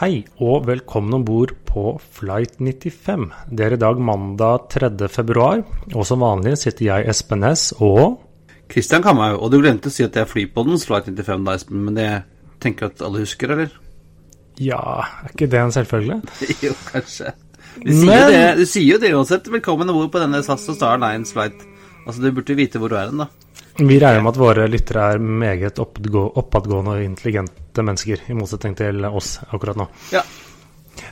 Hei og velkommen om bord på Flight 95. Det er i dag mandag 3. februar, og som vanlig sitter jeg, Espen Næss, og Kristian Kamhaug, og du glemte å si at det er flypodens Flight 95 da, Espen, men det tenker jeg at alle husker, eller? Ja, er ikke det en selvfølge? jo, kanskje. Du sier, Men- det, du sier jo det uansett. Velkommen om bord på denne SAS og Star Lines flight. Altså, du burde vite hvor du er hen, da. Vi regner med at våre lyttere er meget oppadgående og intelligente mennesker, i motsetning til oss akkurat nå. Ja.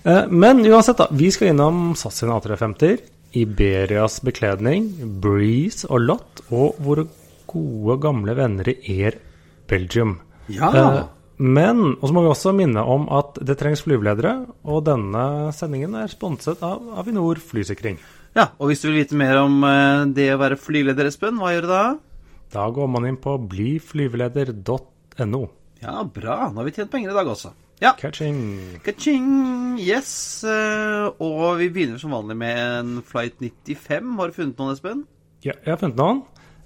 Eh, Men uansett, da. Vi skal innom SAS sine A350, Iberias bekledning, Breeze og Lot, og våre gode, gamle venner i Air Belgium. Ja. Eh, Men og så må vi også minne om at det trengs flyveledere, og denne sendingen er sponset av Avinor flysikring. ja. Og hvis du vil vite mer om eh, det å være flyleder, Espen, hva gjør du da? Da går man inn på blyflyveleder.no. Ja, bra. Nå har vi tjent penger i dag også. Ja. Catching. Ka-ching! Yes. eh, og vi begynner som vanlig med en flight 95. Har du funnet noen, Espen? Ja, jeg har funnet noen.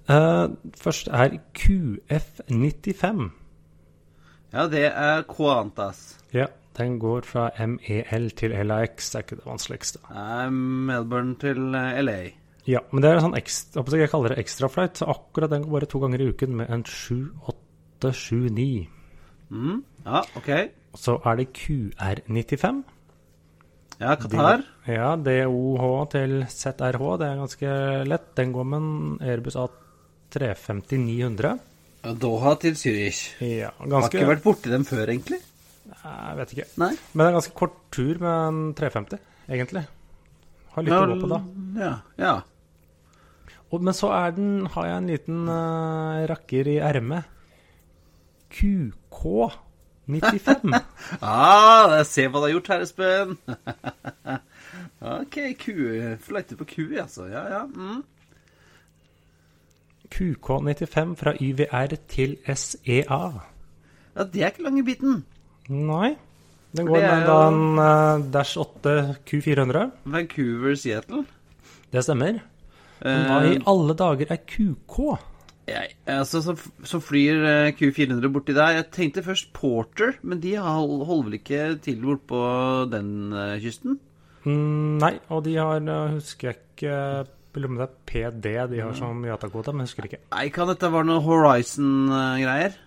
Eh, først er QF95. Ja, det er Qantas. Ja, den går fra MEL til LAX. Det er ikke det vanskeligste. Eh, Melbourne til eh, LA. Ja, men det er en sånn ekstra, jeg kaller det ekstraflight, akkurat den går bare to ganger i uken med en 7879. Mm. Ja, ok. Så er det QR95. Ja, Qatar. Ja, DOH til ZRH, det er ganske lett. Den går med en Airbus A350-900. Ja, Doha til Zürich. Ja, ganske... Har ikke vært borti dem før, egentlig. Jeg vet ikke. Nei. Men det er en ganske kort tur med en 350, egentlig. Har litt å gå på da. Ja, ja. Og, men så er den, har jeg en liten uh, rakker i ermet. QK95. Ah, se hva du har gjort her, Espen. ok, ku. Fløyte på ku, altså. Ja, ja. Mm. QK95 fra YVR til SEA. Ja, det er ikke lang i biten. Nei. Den går med jo- en uh, Dash 8 Q400. Vancouver, Seattle. Det stemmer. Men hva i Eh, alle dager er QK? Jeg, altså, som, som flyr eh, Q400 borti der. Jeg tenkte først Porter, men de holder vel ikke til bortpå den eh, kysten? Mm, nei, og de har, eh, husker jeg ikke om det er PD de har som Yata-kode, men husker ikke. Nei, kan dette være noe Horizon-greier?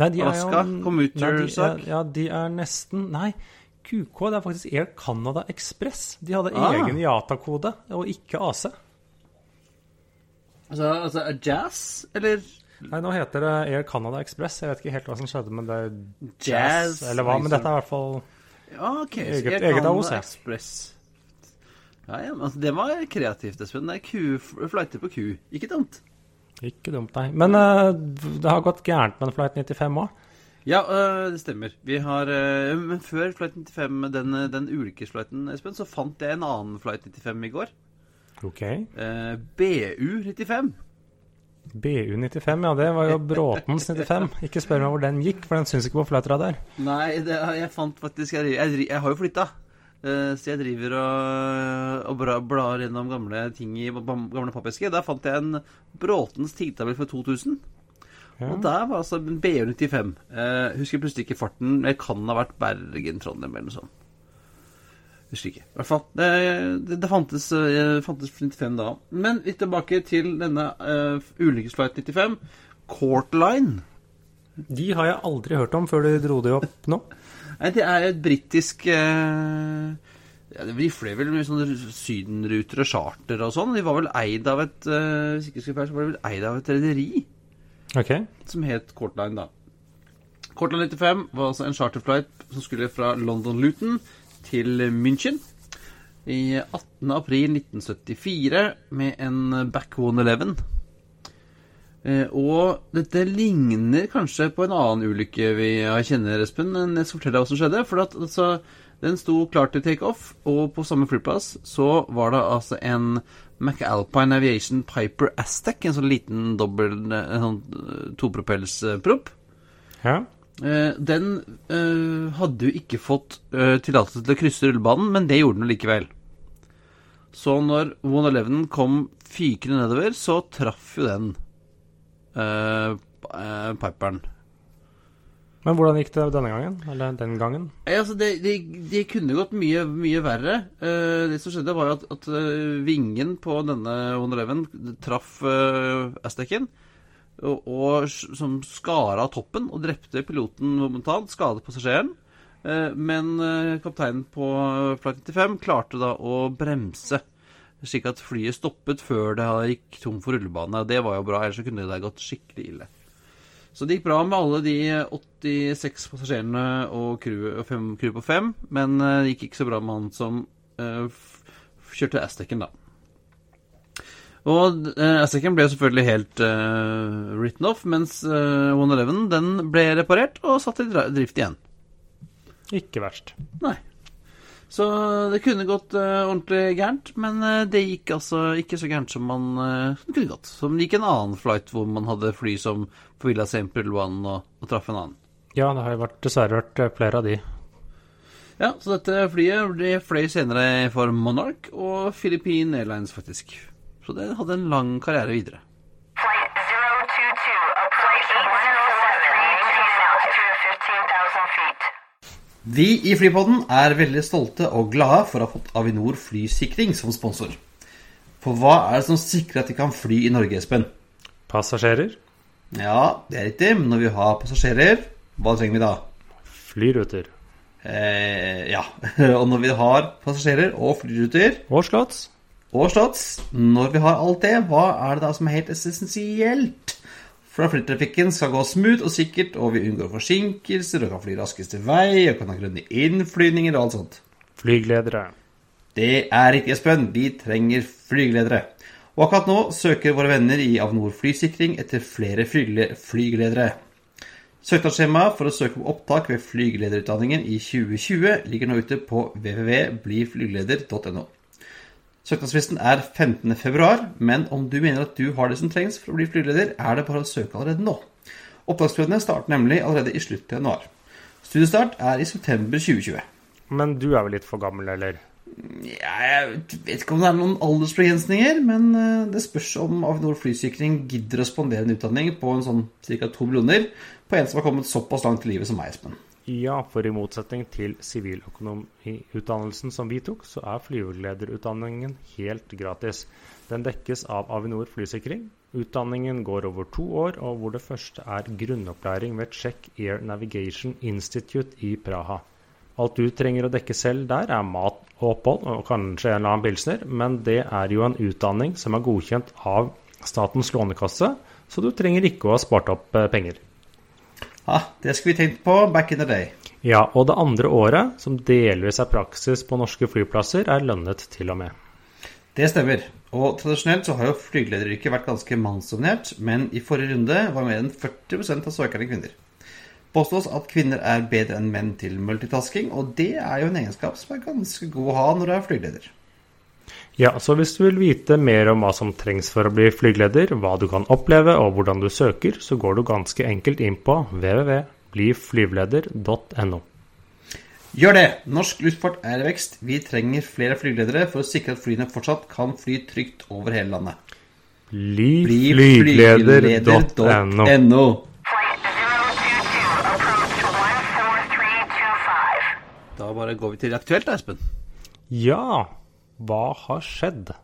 Nei, de er Alaska? jo Commuter-sak? Ja, de er nesten Nei, QK det er faktisk Air Canada Express. De hadde Ah. egen Yata-kode, og ikke AC. Altså, altså jazz, eller Nei, nå heter det Air Canada Express. Jeg vet ikke helt hva som skjedde, men det jazz, Jazz, eller hva. Men liksom. dette er i hvert fall Ja, ok. Eget- jeg eget kan AOC. Express. Ja, ja, men altså, det var kreativt, Espen. Det er flighter på ku. Ikke dumt. ikke dumt, nei. Men uh, det har gått gærent med en Flight 95 òg. Ja, øh, det stemmer. Vi har øh, Men før Flight 95, den, den ulykkesflighten, Espen, så fant jeg en annen Flight 95 i går. Ok. Eh, BU95. BU95, ja, det var jo Bråtens 95. Ikke spør meg hvor den gikk, for den syns ikke på flightradar. Nei, det, jeg fant faktisk Jeg, jeg, jeg har jo flytta. Eh, så jeg driver og, og blar gjennom gamle ting i gamle pappesker. Der fant jeg en Bråtens tidtabell for 2000. Ja. Og der var altså en BU95. Eh, husker plutselig ikke farten. Det kan ha vært Bergen-Trondheim eller noe sånt. Husker ikke. I hvert fall. Det, det, det fantes, eh, fantes 95 da. Men litt tilbake til denne uh, ulykkesflight 95. Courtline. De har jeg aldri hørt om før du dro det opp nå. Nei, det er et britisk uh, ja, De fløy vel med sånne sydenruter og charter og sånn. De var vel eid av et uh, Hvis ikke skal feil, så var de vel eid av et rederi Ok. som het Courtline, da. Courtline 95 var altså en charterflight som skulle fra London Luton til München i 18. april 1974 med en Back 111. Eh, og dette ligner kanskje på en annen ulykke vi kjenner, Espen. Men jeg skal fortelle deg hva som skjedde. For at, altså, den sto klar til takeoff, og på samme flyplass så var det altså en McAlpine Aviation Piper Aztec, en sånn liten dobbel sånn eh, topropellsprop. Ja. Eh, den eh, hadde jo ikke fått eh, tillatelse til å krysse rullebanen, men det gjorde den likevel. Så når 111 kom fykende nedover, så traff jo den eh, eh, piperen. Men hvordan gikk det denne gangen? Eller den gangen? Nei, altså det, det, det kunne gått mye, mye verre. Eh, det som skjedde, var jo at, at vingen på denne 111 traff uh, Aztecen. Og, og som skara av toppen og drepte piloten momentant. Skadet passasjeren. Eh, men eh, kapteinen på Flight 95 klarte da å bremse. Slik at flyet stoppet før det gikk tom for rullebane. Det var jo bra, ellers kunne det gått skikkelig ille. Så det gikk bra med alle de 86 passasjerene og crew, crew på fem, men eh, det gikk ikke så bra med han som uh, kjørte Aztecen, da. Og uh, Aztecen ble jo selvfølgelig helt uh, written off, mens uh, 111 den ble reparert og satt i drift igjen. Ikke verst. Nei. Så det kunne gått uh, ordentlig gærent, men uh, det gikk altså ikke så gærent som man uh, kunne gått. Som det gikk en annen flight hvor man hadde fly som forvilla seg inn på rullebanen og, og traff en annen. Ja, det har jo vært, dessverre vært eh, flere av de. Ja, så dette flyet det fløy senere for Monarch og Philippine Airlines, faktisk. Så det hadde en lang karriere videre. Flight 022, approach 107, south to 15,000 feet. Vi i Flypodden er veldig stolte og glade for å ha fått Avinor flysikring som sponsor. For hva er det som sikrer at de kan fly i Norge, Espen? Passasjerer, Ja, det er riktig, men når vi har passasjerer, hva trenger vi da? flyruter Eh, ja, og når vi har passasjerer og flyruter slotts. Og slotts, når vi har alt det, hva er det da som er helt essensielt? For at flytrafikken skal gå smooth og sikkert, og vi unngår forsinkelser og kan fly raskest til vei og kan ha grønne innflyvninger og alt sånt. Flygledere. Det er riktig, Espen. Vi trenger flygeledere. Og akkurat nå søker våre venner i Avinor flysikring etter flere flygeledere. Søknadsskjemaet for å søke om opptak ved flygelederutdanningen i 2020 ligger nå ute på www.bliflygeleder.no. Søknadsfristen er 15. februar, men om du mener at du har det som trengs for å bli flygeleder, er det bare å søke allerede nå. Opptaksprøvene starter nemlig allerede i slutten av januar. Studiestart er i september 2020. Men du er vel litt for gammel, eller? Jeg vet ikke om det er noen aldersbegrensninger, men eh, det spørs om Avinor flysikring gidder å spandere en utdanning på en sånn ca. to millioner på en som har kommet såpass langt i livet som meg, Espen. Ja, for i motsetning til siviløkonomiutdannelsen som vi tok, så er flygelederutdanningen helt gratis. Den dekkes av Avinor flysikring. Utdanningen går over to år, og hvor det første er grunnopplæring ved Czech Air Navigation Institute i Praha. Alt du trenger å dekke selv der, er mat og opphold, og kanskje en eller annen pilsner, men det er jo en utdanning som er godkjent av Statens lånekasse, så du trenger ikke å ha spart opp eh, penger. Ja, det skulle vi tenkt på back in the day. Ja, og det andre året, som delvis er praksis på norske flyplasser, er lønnet til og med. Det stemmer. Og tradisjonelt så har jo flygelederyrket vært ganske mannsdominert, men i forrige runde var mer enn 40% av søkerne kvinner. Påstås at kvinner er bedre enn menn til multitasking, og det er jo en egenskap som er ganske god å ha når du er flygeleder. Ja, så hvis du vil vite mer om hva som trengs for å bli flygeleder, hva du kan oppleve og hvordan du søker, så går du ganske enkelt inn på www.bliflyveleder.no. Gjør det! Norsk luftfart er i vekst. Vi trenger flere flygeledere for å sikre at flyene fortsatt kan fly trygt over hele landet. Bli Bli flygeleder.no. flygeleder.no. Flight 022, approach 14325. Da bare går vi til aktuelt, da, Espen. Ja, hva har skjedd?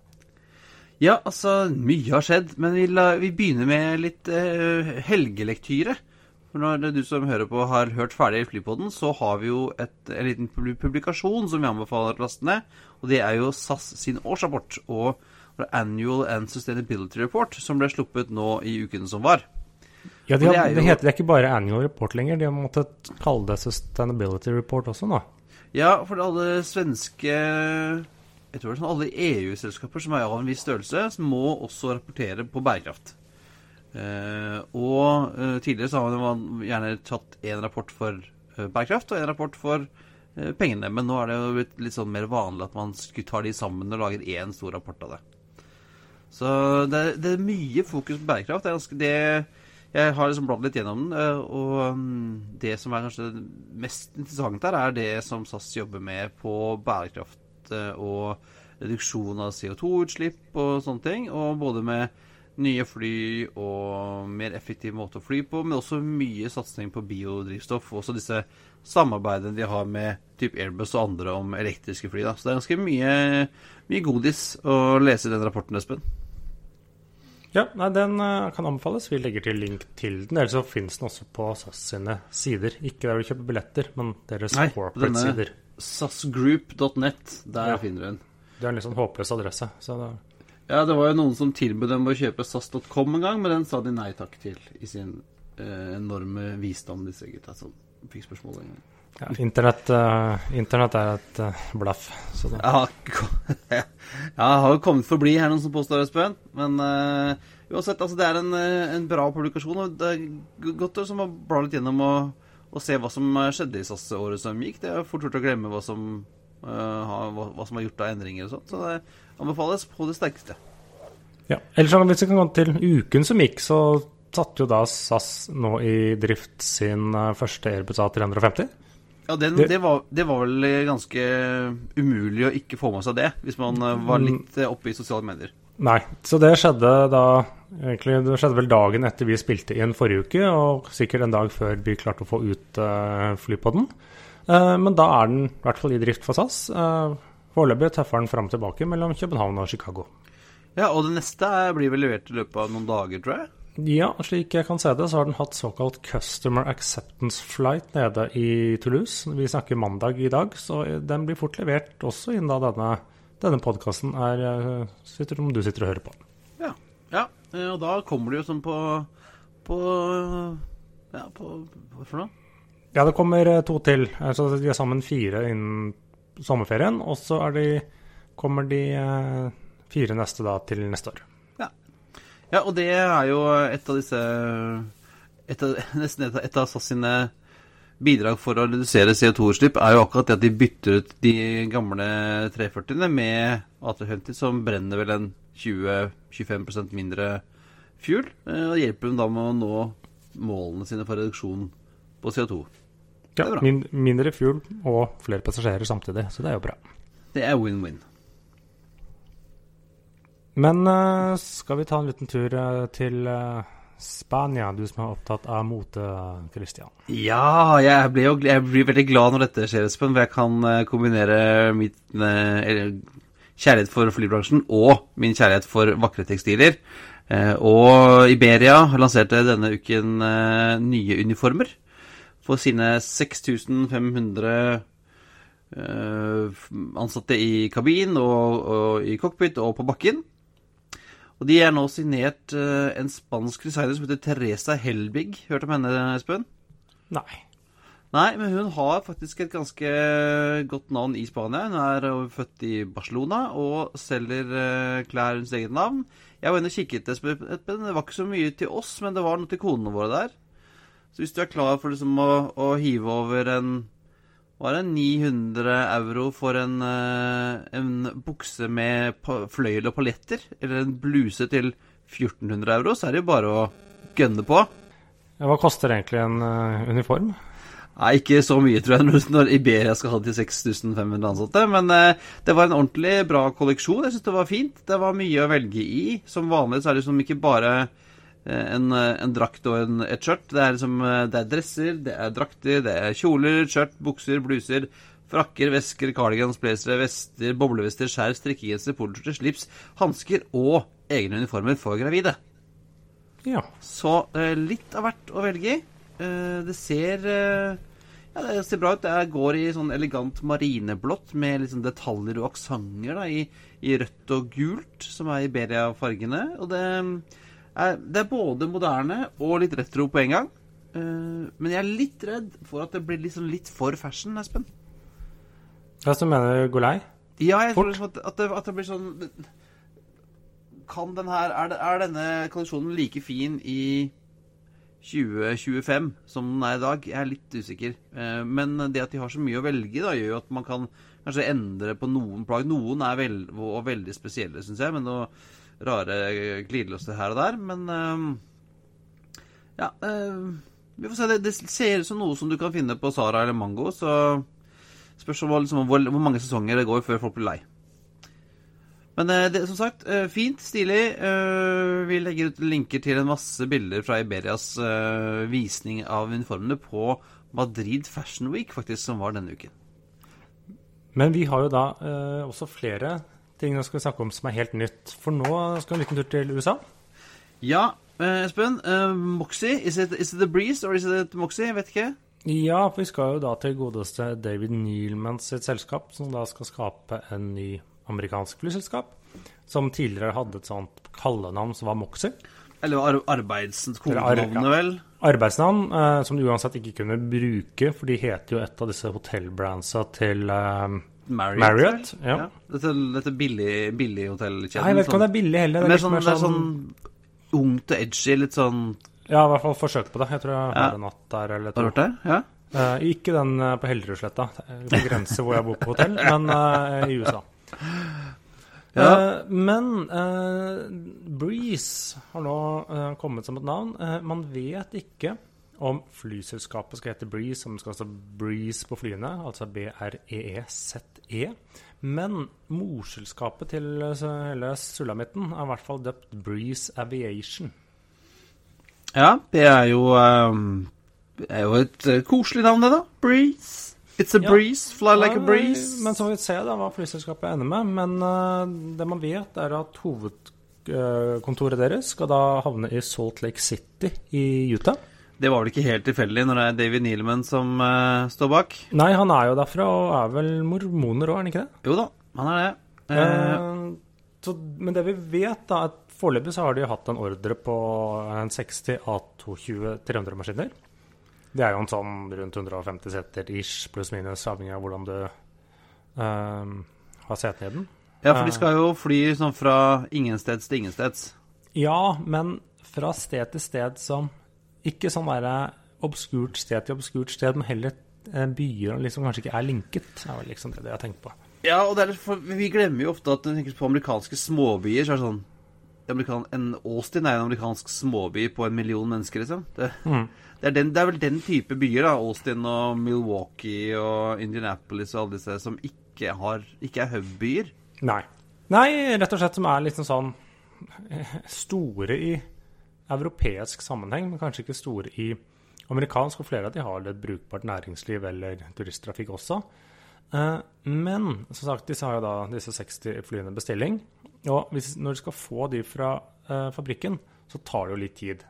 Ja, altså, mye har skjedd, men vi, la, vi begynner med litt eh, helgelektyre. For når du som hører på har hørt ferdig Flypodden, så har vi jo et, en liten publikasjon som vi anbefaler å laste ned. Og det er jo SAS sin årsrapport og Annual and Sustainability Report, som ble sluppet nå i ukene som var. Ja, de det er det, heter ikke bare annual report lenger, de har måttet kalle det sustainability report også nå. Ja, for alle svenske Jeg tror det er sånn alle EU-selskaper som er av en viss størrelse, må også rapportere på bærekraft. Eh, og eh, tidligere så har man gjerne tatt én rapport for eh, bærekraft og én rapport for pengene. Men nå er det jo blitt litt sånn mer vanlig at man skulle ta de sammen og lager én stor rapport av det. Så det, det er mye fokus på bærekraft. Ganske det Jeg har liksom bladd litt gjennom den, og mm, det som er kanskje mest interessant her, er det som SAS jobber med på bærekraft og reduksjon av CO2-utslipp og sånne ting. Og både med nye fly og mer effektiv måte å fly på, men også mye satsing på biodrivstoff. og Også disse samarbeidene de har med type Airbus og andre om elektriske fly. Da. Så det er ganske mye, mye godis å lese i den rapporten, Espen. Ja, nei, den eh, kan anbefales. Vi legger til link til den. Ellers så finnes den også på SAS sine sider. Ikke der du kjøper billetter, men deres corporate-sider. SAS-group.net, der Ja. finner du den. Det er en litt sånn håpløs adresse. Så det, Ja, det var jo noen som tilbød dem å kjøpe SAS.com en gang, men den sa de nei takk til i sin eh, enorme visdom, disse gutta som fikk spørsmål en gang. ja, internett, uh, internett er et uh, blaff. Det, Ja, jeg har jo kommet for å bli her, noen som påstår, Espen. Men uh, uansett, altså, det er en, eh, en bra publikasjon. Og det er godt som å bla litt gjennom og, og se hva som eh, skjedde i SAS-året som gikk. Det er fort gjort å glemme hva som, uh, har, hva, hva som er gjort av endringer og sånt. Så det anbefales på det sterkeste. ja. Ellers så hvis vi kan gå til uken som gikk, så satte jo da SAS nå i drift sin eh, første Airbus A350. Ja, den, Det- det, var, det var vel ganske umulig å ikke få med seg det, hvis man var litt eh, oppe i sosiale medier. Nei, så det skjedde da Egentlig, det skjedde vel dagen etter vi spilte inn forrige uke, og sikkert en dag før vi klarte å få ut uh, flypodden. Uh, men da er den i hvert fall i drift for SAS. Uh, Foreløpig tøffer den fram og tilbake mellom København og Chicago. Ja, og det neste blir vel levert i løpet av noen dager, tror jeg. Ja, slik jeg kan se det, så har den hatt såkalt Customer Acceptance Flight nede i Toulouse. Vi snakker mandag i dag, så den blir fort levert også innen da denne, denne podkasten sitter, om du sitter og hører på. Ja. ja. Eh, Og da kommer det jo sånn på På Ja, på Hvorfor da? Ja, det kommer eh, to til. Altså, de er sammen fire innen sommerferien. Og så de, kommer de eh, fire neste da til neste år. Ja, og det er jo et av disse et av, Nesten et av, et av SAS sine bidrag for å redusere CO2-utslipp er jo akkurat det at de bytter ut de gamle 340-ene med AT-50, som brenner vel en 20-25% mindre fuel. eh, Og hjelper dem da med å nå målene sine for reduksjon på CO2. Ja, min, mindre fuel og flere passasjerer samtidig, så det er jo bra. Det er win-win. Men eh, skal vi ta en liten tur eh, til Spania, du som er opptatt av mote, Christian? Ja, jeg, blir, jo, jeg blir veldig glad når dette skjer, Espen. For jeg kan kombinere mitt kjærlighet for flybransjen og min kjærlighet for vakre tekstiler. Eh, og Iberia har lansert denne uken eh, nye uniformer for sine 6500 eh, ansatte i kabin og, og i cockpit og på bakken. Og de er nå signert en spansk designer som heter Teresa Helbig. Hørt om henne, Espen? Nei. Nei, men hun har faktisk et ganske godt navn i Spania. Hun er eh, født i Barcelona og selger eh, klær under eget navn. Jeg var inne og kikket, Espen. Det var ikke så mye til oss, men det var noe til konene våre der. Så hvis du er klar for liksom å, å hive over en Hva er det? 900 euro for en, eh, en bukse med fløyel og paljetter, eller en bluse til 1400 euro, så er det jo bare å gønne på. Hva koster egentlig en eh, uniform? Nei, ikke så mye, tror jeg, når- Iberia skal ha til 6500 ansatte. Men eh, det var en ordentlig bra kolleksjon. Jeg syns det var fint. Det var mye å velge i. Som vanlig så er det liksom ikke bare eh, en, eh, en drakt og en, et skjørt. Det er liksom Det er dresser, det er drakter, det er kjoler, skjørt, bukser, bluser. Frakker, vesker, cardigans, blazere, vester, boblevester, skjær, strikkegenser, poloskjorter, slips, hansker og egne uniformer for gravide. Ja. Så litt av hvert å velge i. Eh, det ser eh, ja, det ser bra ut. Det går i sånn elegant marineblått med liksom detaljer og aksenter i, i rødt og gult, som er Iberia-fargene. Og det er, det er både moderne og litt retro på en gang. Uh, men jeg er litt redd for at det blir liksom litt for fashion, Espen. Hva som mener du går lei? Ja, jeg Fort. tror liksom at, at, det, at det blir sånn kan den her er, det, er denne kolleksjonen like fin i 2025 som den er i dag? Jeg er litt usikker. Eh, Men det at de har så mye å velge i, gjør jo at man kan kanskje endre på noen plagg. Noen er vel, og veldig spesielle, syns jeg, med noe rare glidelåser her og der. Men eh, ja eh, Vi får se. Det, det ser ut som noe som du kan finne på Sara eller Mango, så spørs om liksom, hvor, hvor mange sesonger det går før folk blir lei. Men eh, det, som sagt, eh, fint, stilig. Eh, Vi legger ut linker til en masse bilder fra Iberias visning av uniformene på Madrid Fashion Week, faktisk, som var denne uken. Men vi har jo da eh, også flere ting vi skal snakke om som er helt nytt. For nå skal vi en liten tur til USA. Ja, eh, Espen. eh, Moxie, is it, is it the breeze or is it Moxie? Jeg vet ikke. Ja, for vi skal jo da til godeste David Nealmans sitt selskap, som da skal skape en ny amerikansk flyselskap. Som tidligere hadde et sånt kallenavn som var Moxie. Eller ar arbeidsens Eller ar- kodenavnet, ja. vel? Arbeidsnavn eh, som du uansett ikke kunne bruke, for de heter jo et av disse hotellbrandsa til eh, Marriott. Marriott, ja. ja. Dette, dette billig, billig hotellkjeden. Jeg vet ikke om det er billig heller. Mer litt sånn, mer det er sånn ungt og edgy, litt sånn Ja, i hvert fall forsøk på det. Jeg tror jeg Ja. har en natt der eller Har du to. hørt det? Ja? Eh, ikke den eh, på Hellerudsletta, på grense hvor jeg bor på hotell, men eh, i USA. Ja. Eh, men uh, Breeze har nå uh, kommet som et navn. Uh, man vet ikke om flyselskapet skal hete Breeze, om det skal stå Breeze på flyene, altså B-R-E-E-Z-E. Men morselskapet til hele sulamitten er i hvert fall døpt Breeze Aviation. Ja, det er jo um, er jo et koselig navn, det, da. Breeze. It's a Ja. breeze. Fly like a breeze. Men så får vi se da hva flyselskapet ender med. Men uh, det man vet, er at hovedkontoret deres skal da havne i Salt Lake City i Utah. Det var vel ikke helt tilfeldig når det er David Nealman som uh, står bak? Nei, han er jo derfra og er vel mormoner òg, er han ikke det? Jo da, han er det. Uh, Eh, så, men det vi vet, da, at foreløpig så har de hatt en ordre på en 60 A220 300-maskiner. Det er jo en sånn rundt 150 seter ish, pluss minus, avhengig av hvordan du um, har setene i den. ja, for de skal jo fly sånn fra ingensteds til ingensteds. Ja, men fra sted til sted som Ikke sånn derre obskurt sted til obskurt sted, men heller eh, byer som liksom kanskje ikke er linket. Det er vel liksom det jeg har tenkt på. Ja, og det for, vi glemmer jo ofte at når vi tenker på amerikanske småbyer, så er det sånn En Austin er en amerikansk småby på en million mennesker, liksom. Det, Mm. det, er den, det er vel den type byer, da. Austin og Milwaukee og Indianapolis og alle disse som ikke, har, ikke er hubbyer. Nei. Nei, rett og slett som er liksom sånn eh, store i europeisk sammenheng, men kanskje ikke store i amerikansk. Og flere av de har et brukbart næringsliv eller turisttrafikk også. Eh, Men som sagt, disse har jo da disse 60 flyene bestilling. Og hvis, når du skal få de fra eh, fabrikken, så tar det jo litt tid.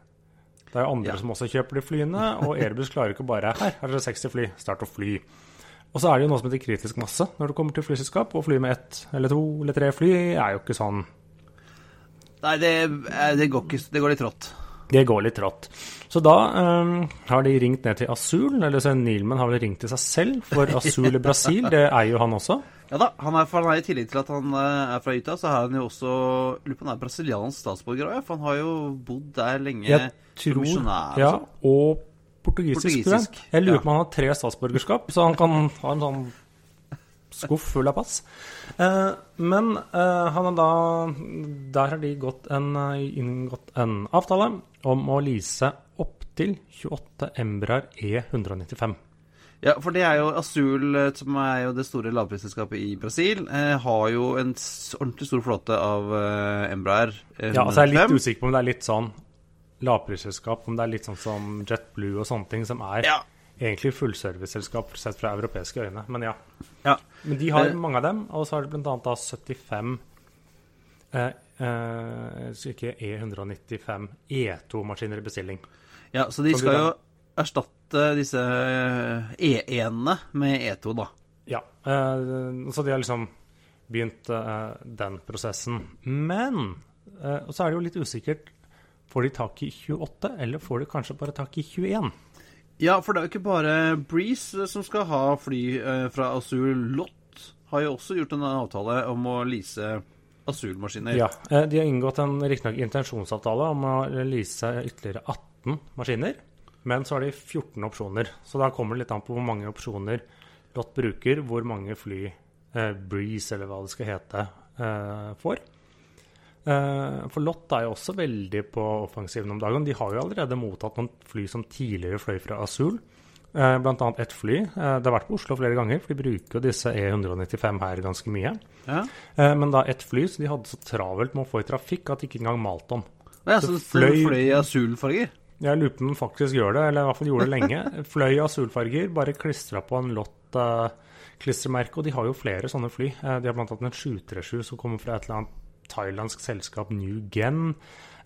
Det er jo andre Ja. som også kjøper de flyene, og Airbus klarer ikke bare Her, her er det 60 fly, start å fly. Og så er det jo noe som heter kritisk masse når det kommer til flyselskap. Og fly med ett eller to eller tre fly er jo ikke sånn Nei, det, eh, det, går, ikke, det går litt rått. Det går litt rått. Så da um, har de ringt ned til Asul, eller så Neilman har vel ringt til seg selv, for Asul i Brasil, det eier jo han også. Ja da, han er, for han er I tillegg til at han eh, er fra Utah, så har han jo også Lurer på om han er brasiliansk statsborger òg, for han har jo bodd der lenge Jeg tror misjonær. Ja, og sånn. portugisisk. tror jeg. Portugisisk, Jeg lurer ja. på om han har tre statsborgerskap, så han kan ha en sånn skuff full av pass. Eh, men eh, han er da Der har de gått en, eh, inngått en avtale om å lease opptil 28 Embraer E195. Ja, for det er jo Azul, som er jo det store lavprisselskapet i Brasil, eh, har jo en ordentlig stor flåte av eh, Embraer. eh, Ja, altså jeg er litt usikker på om det er litt sånn lavprisselskap, om det er litt sånn som JetBlue og sånne ting, som er Ja. Egentlig fullserviceselskap sett fra europeiske øyne. Men ja. ja. Men de har Eh. mange av dem, og så har de annet 75 eh, eh, ikke E195 E2-maskiner i bestilling. ja, så de skal jo erstatte disse eh, E1-ene med E2, da. Ja, eh, så de har liksom begynt eh, den prosessen. Men eh, Og så er det jo litt usikkert. Får de tak i 28, eller får de kanskje bare tak i 21? Ja, for det er jo ikke bare Breeze som skal ha fly eh, fra Azul. Lott har jo også gjort en avtale om å lease Azul-maskiner. Ja, eh, De har inngått en riktignok intensjonsavtale om å lease ytterligere 18 maskiner. Men så har de 14 opsjoner. Så da kommer det litt an på hvor mange opsjoner Lott bruker, hvor mange fly eh, Breeze, eller hva det skal hete, eh, får. Eh, for Lott er jo også veldig på offensiven om dagen. De har jo allerede mottatt noen fly som tidligere fløy fra Azul. Bl.a. blant annet ett fly. Eh, det har vært på Oslo flere ganger, for de bruker jo disse E195 her ganske mye. Ja. Eh, men da ett fly, så de hadde så travelt med å få i trafikk at de ikke engang malte om. Ja, Så så fløy- fløy i azulfarger? Jeg lurer på om faktisk gjør det, eller i hvert fall gjorde det lenge. Fløy i azulfarger, bare klistra på en lott eh, klistremerke, og de har jo flere sånne fly. Eh, de har annet en 737 som kommer fra et eller annet thailandsk selskap, New Gen.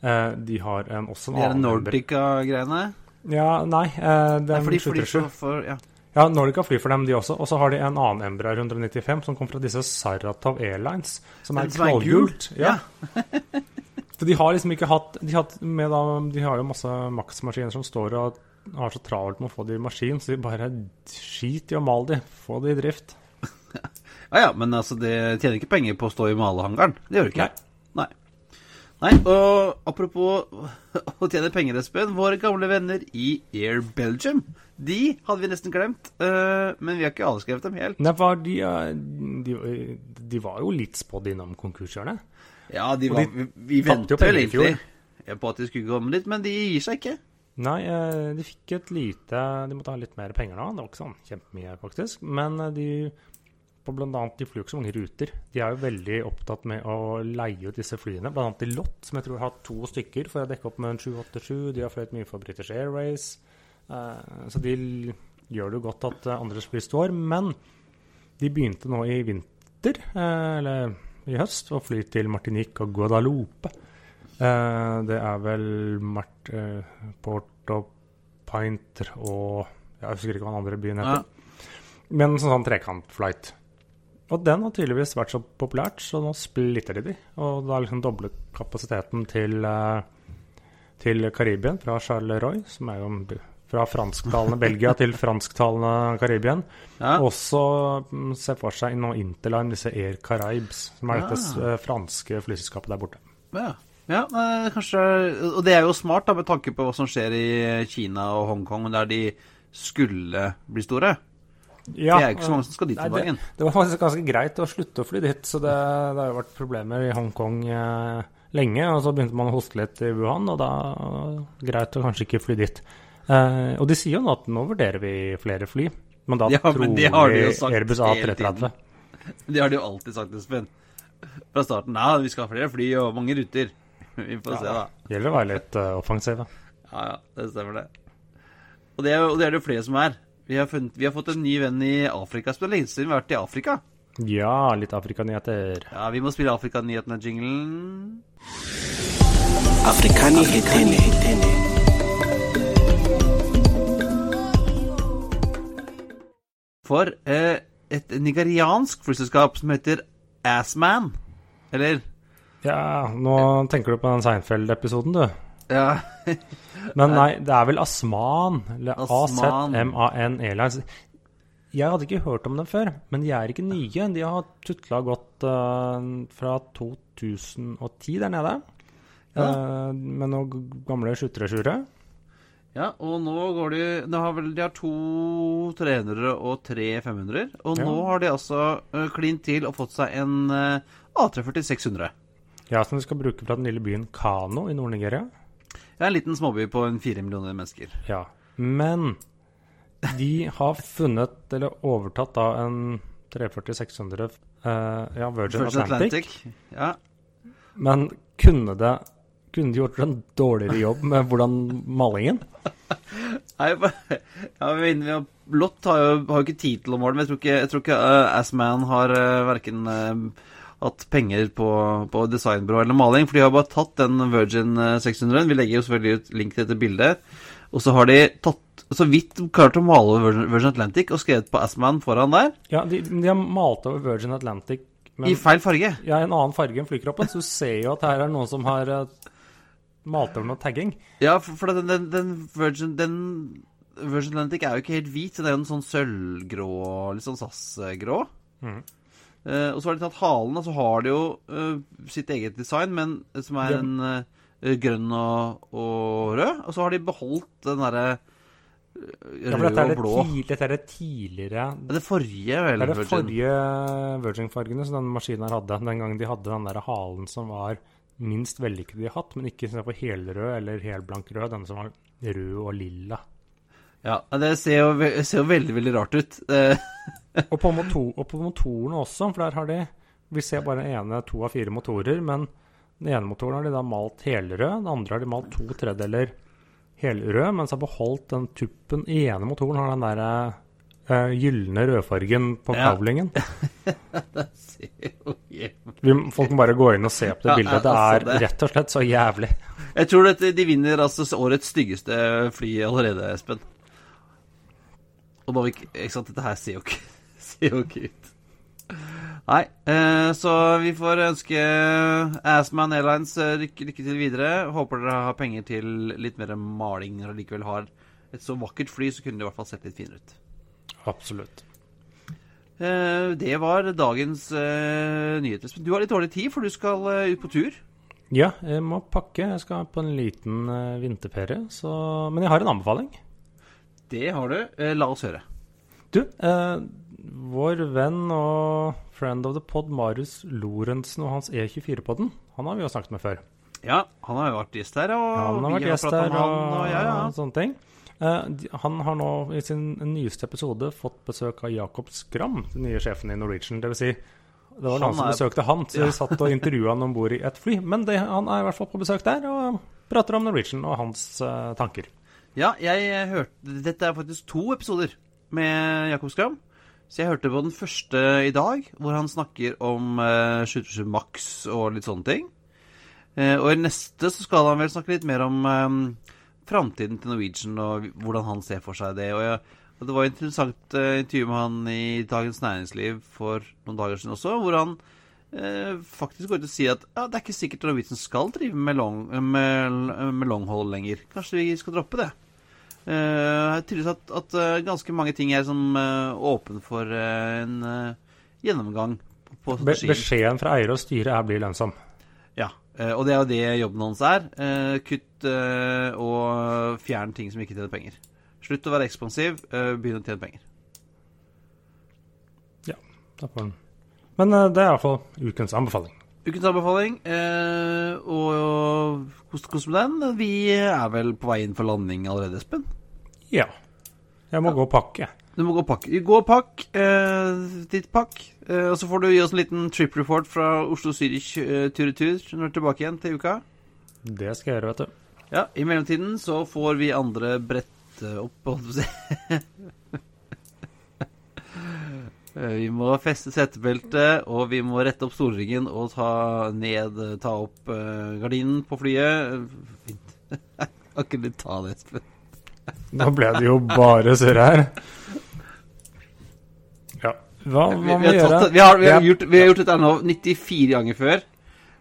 Eh, de har en, også en De annen Nordica-greiene? Ja, nei, det er for de flyr for, Ja. Ja, Nordica flyr for dem, de også. Og så har de en annen Embraer 195 som kom fra disse Saratov Airlines, som er knallgult. Ja. For de har liksom ikke hatt De, har hatt med da, de har jo masse Max-maskiner som står og har så travelt med å få de i maskin, så de bare skiter i å male de. Få de i drift. Ja ja, men altså, det tjener ikke penger på å stå i malehangaren. Det gjør det ikke. Nei. Nei. Nei, og apropos å tjene penger, Espen. Våre gamle venner i Air Belgium, de hadde vi nesten glemt. eh, men vi har ikke avskrevet dem helt. Nei, var de, eh, de, de var jo litt spådd innom konkurshjørnet. Ja, de var, de vi, vi ventet vel egentlig på at de skulle komme litt, men de gir seg ikke. Nei, eh, de fikk et lite De måtte ha litt mer penger nå. Det var ikke sånn kjempemye, faktisk. Men eh, de på annet, De flyr ikke så mange ruter. De er jo veldig opptatt med å leie ut disse flyene. Annet i Lott, som jeg tror har to stykker for å dekke opp med en 787. De har fløyet mye for British Airways. Uh, så de gjør det jo godt at andre fly står. Men de begynte nå i vinter, uh, eller i høst, å fly til Martinique og Guadalupe. Uh, det er vel Mart, eh, Porto Pinter og Jeg husker ikke hva den andre byen heter. Men en sånn, sånn trekantflight. Og den har tydeligvis vært så populært, så nå splitter de de. Og da liksom doblet kapasiteten til, eh, til Karibien fra Charleroi, som er jo fra fransktalende Belgia til fransktalende Karibien. Ja. Også mm, se for seg nå Interline, disse Air Caraibes, som er dette eh, franske flyselskapet der borte. Ja, ja kanskje Og det er jo smart, da, med tanke på hva som skjer i Kina og Hongkong, der de skulle bli store. Ja, det er jo ikke så mange som skal dit nei, om dagen. Det, det var faktisk ganske greit å slutte å fly dit, så det, det har jo vært problemer i Hongkong eh, lenge. Og så begynte man å hoste litt i Wuhan, og da greit å kanskje ikke fly dit. Eh, og de sier jo nå at nå vurderer vi flere fly, men da Ja, tror de vi Airbus hele A330. Det har de jo alltid sagt, Espen. Fra starten. Ja, vi skal ha flere fly og mange ruter. Vi får se, da. Gjelder å være litt uh, offensive. Ja, ja, det stemmer det. Og det er, og det er det jo flere som er. Vi har, funnet, vi har fått en ny venn i Afrika. Som lenge siden vi har vært i Afrika. Ja, litt Afrikanyheter. Ja, vi må spille Afrikanyhetene-jinglen. Afrikanyhetene. For eh, et nigeriansk flyselskap som heter Assman. Eller Ja, nå tenker du på den Seinfeld-episoden, du. Ja. Men nei, det er vel Asman, eller. AZMAN Airlines. Jeg hadde ikke hørt om dem før, men de er ikke nye. De har tutla godt uh, fra 2010 der nede. Eh, med noen gamle 737-ere. ja, og nå går de De har vel De har to 300 og tre 500. Og Ja. nå har de altså uh, klint til og fått seg en uh, A340 600. Ja, som de skal bruke fra den lille byen Kano i Nord-Nigeria. Det er en liten småby på en fire millioner mennesker. Ja. Men de har funnet, eller overtatt, da en 340-600 eh, Ja, Virgin, Virgin Atlantic. Ja. Men kunne det kunne de gjort en dårligere jobb med hvordan malingen? Nei, ja, har, Lott har jo, har ikke tid til å måle, men jeg tror ikke, jeg tror ikke uh, Assman har uh, verken hatt penger på, på designbyrå eller maling, for de har bare tatt den Virgin eh, 600. Vi legger jo selvfølgelig ut link til dette bildet. Og så har de tatt så vidt klart å male over Virgin Atlantic og skrevet på Assman foran der, Ja, de, de har malt over Virgin Atlantic men, i feil farge. ja, i en annen farge enn flykroppen, så du ser jo at her er noen som har eh, malt over noe tagging. Ja, for, for den, den, den Virgin den Virgin Atlantic er jo ikke helt hvit, den er jo en sånn sølvgrå, litt sånn SAS-grå. Eh, og så har de tatt halen, og så har de jo eh, sitt eget design, men eh, som er en eh, grønn og, og rød. Og så har de beholdt den derre rød Ja, er og det, blå. Tidlig, dette er det tidligere Det forrige, vel? Det er det forrige Virgin-fargene som den maskinen her hadde. Den gangen de hadde den der halen som var minst vellykket de har hatt, men ikke på helrød eller helblank rød. Den som var rød og lilla. Ja, det ser jo, ser jo veldig, veldig rart ut. Og på, motor, og på motorene også, for der har de Vi ser bare den ene to av fire motorer, men den ene motoren har de da malt helrød, den andre har de malt to tredjedeler helrød, mens har beholdt den tuppen ene motoren har den der uh, gylne rødfargen på Ja. kavlingen. jo jævlig folk må bare gå inn og se på det Ja, bildet. Det altså, er rett og slett så jævlig. Jeg tror at de vinner altså årets styggeste fly allerede, Espen. Og da vi ikke Ikke sant, dette her ser jo ikke, ser jo ut. Nei, eh, så vi får ønske Assman Airlines eh, lykke, lykke til videre. Håper dere har penger til litt mer maling når dere likevel har et så vakkert fly, så kunne det i hvert fall sett litt finere ut. Absolutt. Eh, det var dagens eh, nyheter. Du har litt dårlig tid, for du skal eh, ut på tur. Ja, jeg må pakke. Jeg skal på en liten eh, vinterferie. Så Men jeg har en anbefaling. Det har du. Eh, la oss høre. Du, eh, vår venn og friend of the pod, Marius Lorentzen og hans E24-podden, han har vi jo snakket med før. Ja, han har jo vært gjest her, og Ja, han har vært gjest der og, han, og ja, ja. sånne ting. Eh, de- han har nå i sin nyeste episode fått besøk av Jakob Skram, den nye sjefen i Norwegian. Det vil si, det var Han han som er- besøkte han, så Ja. vi satt og intervjua han om bord i et fly. Men det, han er i hvert fall på besøk der og prater om Norwegian og hans uh, tanker. Ja, jeg hørte Dette er faktisk to episoder med Jakob Skram. Så jeg hørte på den første i dag, hvor han snakker om uh, 727 Max og litt sånne ting. Eh, og i neste så skal han vel snakke litt mer om um, framtiden til Norwegian og hvordan han ser for seg det. Og, jeg, og det var et interessant eh, intervju med han i Dagens Næringsliv for noen dager siden også, hvor han eh, faktisk går ut og sier at ja, det er ikke sikkert Norwegian skal drive med long, med, med long lenger. Kanskje vi skal droppe det. Uh, tydeligvis at, at eh, ganske mange ting er som uh, åpen for uh, en eh, gjennomgang på, på Be beskjeden fra eier og styre er 'bli lønnsom'. Ja, eh, og det er jo det jobben hans er. Eh, kutt eh, og fjern ting som ikke tjener penger. Slutt å være ekspansiv, eh, begynn å tjene penger. Da får han- Men eh, det er iallfall ukens anbefaling. Ukens anbefaling, eh, og kos kos med den. Vi er vel på vei inn for landing allerede, Espen? Ja. Jeg må gå og pakke. Du må gå og pakke. Gå og pakk. Eh, ditt pakk. Eh, og så får du gi oss en liten trip report fra Oslo Zürich eh, tur-retur når du er tilbake igjen til uka. Det skal jeg gjøre, vet du. Ja, I mellomtiden så får vi andre brette opp holdt jeg på å si. Eh, Vi må feste setebeltet, og vi må rette opp stolryggen og ta ned Ta opp eh, gardinen på flyet. Eh, Fint. Kan ikke du ta det, Espen? Nå ble det jo bare surr her. Ja. Hva må vi, gjøre? vi, har, vi, har gjort, vi har gjort dette nå 94 ganger før.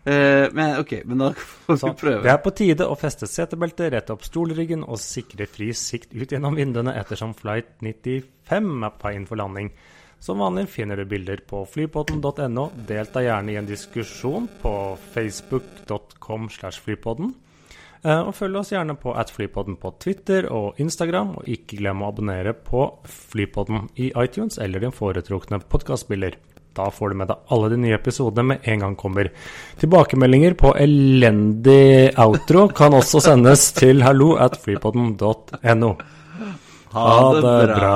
Men OK, men da får vi prøve. det er på tide å feste setebeltet, rette opp stolryggen og sikre fri sikt ut gjennom vinduene ettersom flight 95 er på vei inn for landing. Som vanlig finner du bilder på flypodden.no. Delta gjerne i en diskusjon på facebook.com slash flypodden. Eh, Og følg oss gjerne på at flypodden på Twitter og Instagram. Og ikke glem å abonnere på Flypodden i iTunes eller din foretrukne podkastspiller. Da får du med deg alle de nye episodene med en gang kommer. Tilbakemeldinger på elendig outro kan også sendes til hallo at flypodden.no. Ha det bra.